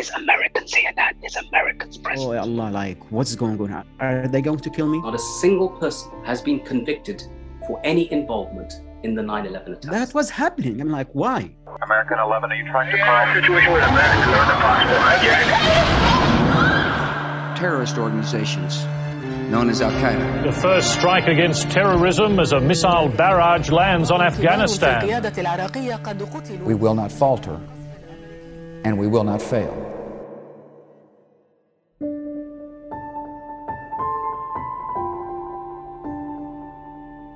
There's Americans here, Dad. There's Americans present. Oh Allah, like what's going on? Are they going to kill me? Not a single person has been convicted for any involvement in the 9 11 attacks. That was happening. I'm like, why? American 11, are you trying to cross? Situation with Americans are in the Terrorist organizations known as Al Qaeda. The first strike against terrorism as a missile barrage lands on Afghanistan. We will not falter and we will not fail.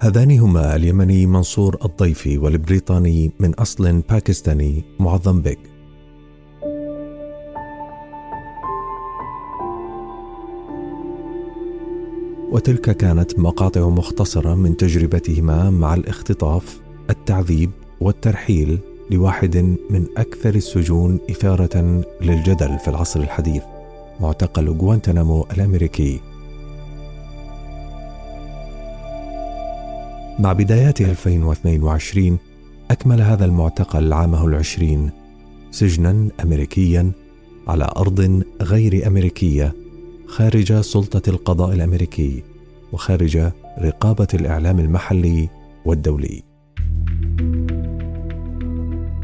هذان هما اليمني منصور الضيفي والبريطاني من أصل باكستاني معظم بيك. وتلك كانت مقاطع مختصرة من تجربتهما مع الاختطاف التعذيب والترحيل لواحد من أكثر السجون إثارة للجدل في العصر الحديث معتقل غوانتنامو الأمريكي. مع بدايات 2022 أكمل هذا المعتقل عامه العشرين سجنا أمريكيا على أرض غير أمريكية خارج سلطة القضاء الأمريكي وخارج رقابة الإعلام المحلي والدولي.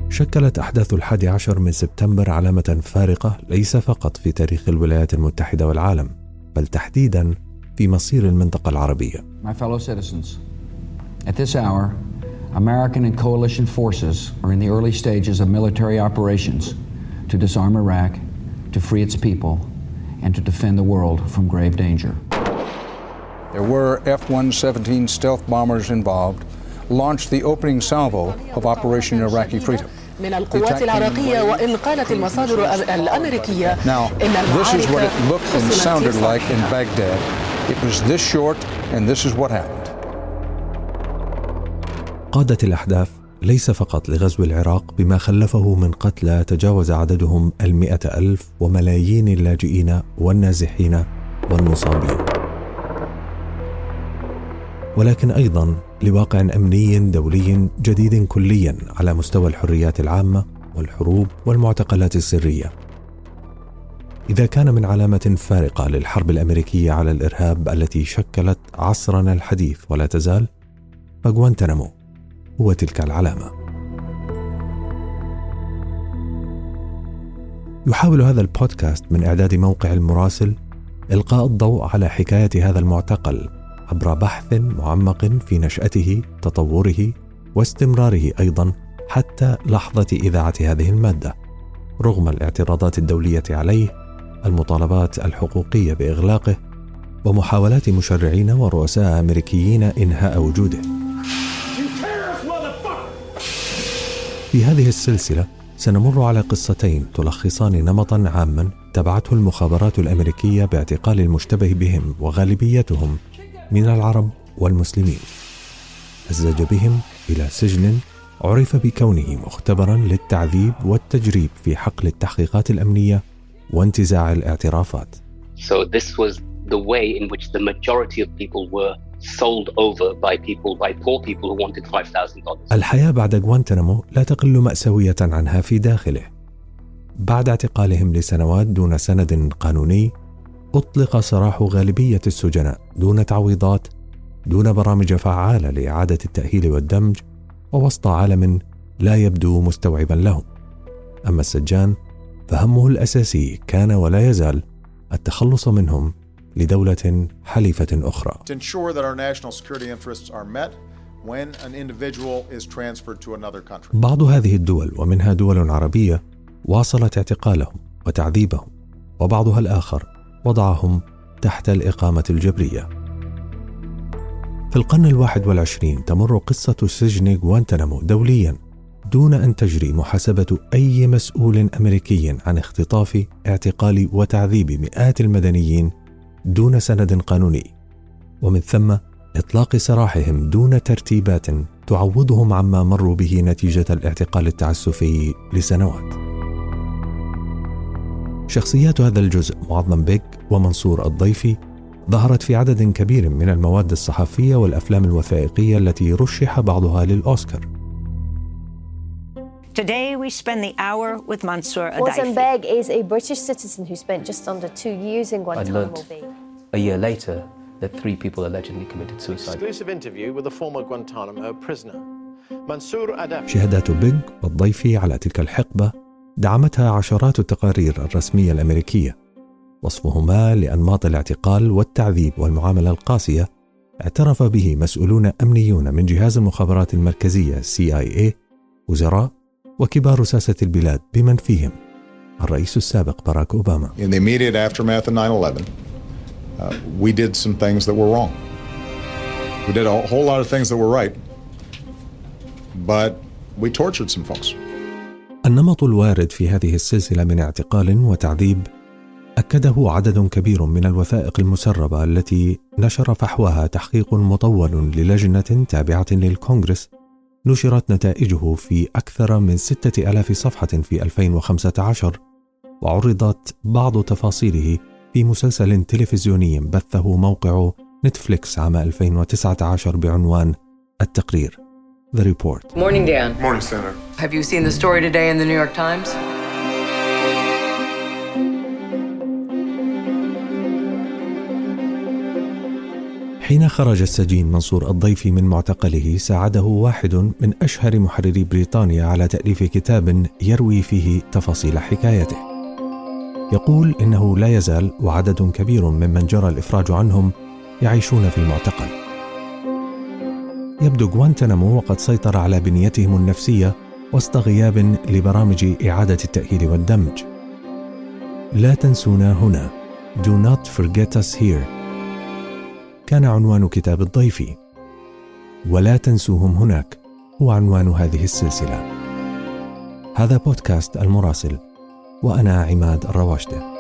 شكلت أحداث الحادي عشر من سبتمبر علامة فارقة ليس فقط في تاريخ الولايات المتحدة والعالم بل تحديدا في مصير المنطقة العربية. My fellow citizens, at this hour, American and coalition forces are in the early stages of military operations to disarm Iraq, to free its people, and to defend the world from grave danger. There were F 117 stealth bombers involved, launched the opening salvo of Operation Iraqi Freedom. من القوات العراقية وإن قالت المصادر الأمريكية Now, إن this is what it المعارك looked and حسمت sounded في like in صالحها. Baghdad. It was this short, and this is what happened. قادت الأحداث ليس فقط لغزو العراق بما خلفه من قتلى تجاوز عددهم المئة ألف وملايين اللاجئين والنازحين والمصابين. ولكن أيضا لواقع أمني دولي جديد كليا على مستوى الحريات العامة والحروب والمعتقلات السرية. إذا كان من علامة فارقة للحرب الأمريكية على الإرهاب التي شكلت عصرنا الحديث ولا تزال فغوانتنامو هو تلك العلامة. يحاول هذا البودكاست من إعداد موقع المراسل إلقاء الضوء على حكاية هذا المعتقل عبر بحث معمق في نشأته، تطوره واستمراره أيضا حتى لحظة إذاعة هذه المادة، رغم الاعتراضات الدولية عليه، المطالبات الحقوقية بإغلاقه، ومحاولات مشرعين ورؤساء أمريكيين إنهاء وجوده. في هذه السلسلة سنمر على قصتين تلخصان نمطا عاما تبعته المخابرات الأمريكية باعتقال المشتبه بهم وغالبيتهم من العرب والمسلمين. أزج بهم إلى سجن عرف بكونه مختبرا للتعذيب والتجريب في حقل التحقيقات الأمنية وانتزاع الاعترافات. So this was the way in which the majority of people were sold over by people, by poor people who wanted $5,000. الحياة بعد غوانتنامو لا تقل مأساوية عنها في داخله. بعد اعتقالهم لسنوات دون سند قانوني، أطلق سراح غالبية السجناء دون تعويضات، دون برامج فعالة لإعادة التأهيل والدمج، ووسط عالم لا يبدو مستوعبا لهم. أما السجان فهمه الأساسي كان ولا يزال التخلص منهم لدولة حليفة أخرى. بعض هذه الدول ومنها دول عربية واصلت اعتقالهم وتعذيبهم وبعضها الآخر وضعهم تحت الإقامة الجبرية في القرن الواحد والعشرين تمر قصة سجن غوانتنامو دوليا دون أن تجري محاسبة أي مسؤول أمريكي عن اختطاف اعتقال وتعذيب مئات المدنيين دون سند قانوني ومن ثم إطلاق سراحهم دون ترتيبات تعوضهم عما مروا به نتيجة الاعتقال التعسفي لسنوات. شخصيات هذا الجزء معظم بيك ومنصور الضيفي ظهرت في عدد كبير من المواد الصحفية والأفلام الوثائقية التي رشح بعضها للأوسكار. Today, we spend the hour with Mansour Adaifi. Mozambique is a British citizen who spent just under two years in I Guantanamo learnt Bay. a year later that three people allegedly committed suicide. Exclusive interview with a former Guantanamo prisoner. Mansour Adaf. شهادات بيج والضيفي على تلك الحقبة دعمتها عشرات التقارير الرسمية الأمريكية وصفهما لأنماط الاعتقال والتعذيب والمعاملة القاسية اعترف به مسؤولون أمنيون من جهاز المخابرات المركزية CIA وزراء وكبار ساسة البلاد بمن فيهم الرئيس السابق باراك أوباما In the immediate aftermath of 9 11, uh, we did some things that were wrong. We did a whole lot of things that were right, but we tortured some folks. النمط الوارد في هذه السلسلة من اعتقال وتعذيب أكده عدد كبير من الوثائق المسربة التي نشر فحواها تحقيق مطول للجنة تابعة للكونغرس نشرت نتائجه في أكثر من ستة ألاف صفحة في 2015 وعرضت بعض تفاصيله في مسلسل تلفزيوني بثه موقع نتفليكس عام 2019 بعنوان التقرير The Report Morning, Dan. Morning, Senator. Have you seen the story today in the New York Times? حين خرج السجين منصور الضيفي من معتقله ساعده واحد من أشهر محرري بريطانيا على تأليف كتاب يروي فيه تفاصيل حكايته. يقول إنه لا يزال وعدد كبير ممن جرى الإفراج عنهم يعيشون في المعتقل. يبدو غوانتنامو وقد سيطر على بنيتهم النفسية وسط غياب لبرامج إعادة التأهيل والدمج. لا تنسونا هنا. Do not forget us here. كان عنوان كتاب الضيف. ولا تنسوهم هناك هو عنوان هذه السلسلة. هذا بودكاست المراسل وأنا عماد الرواشده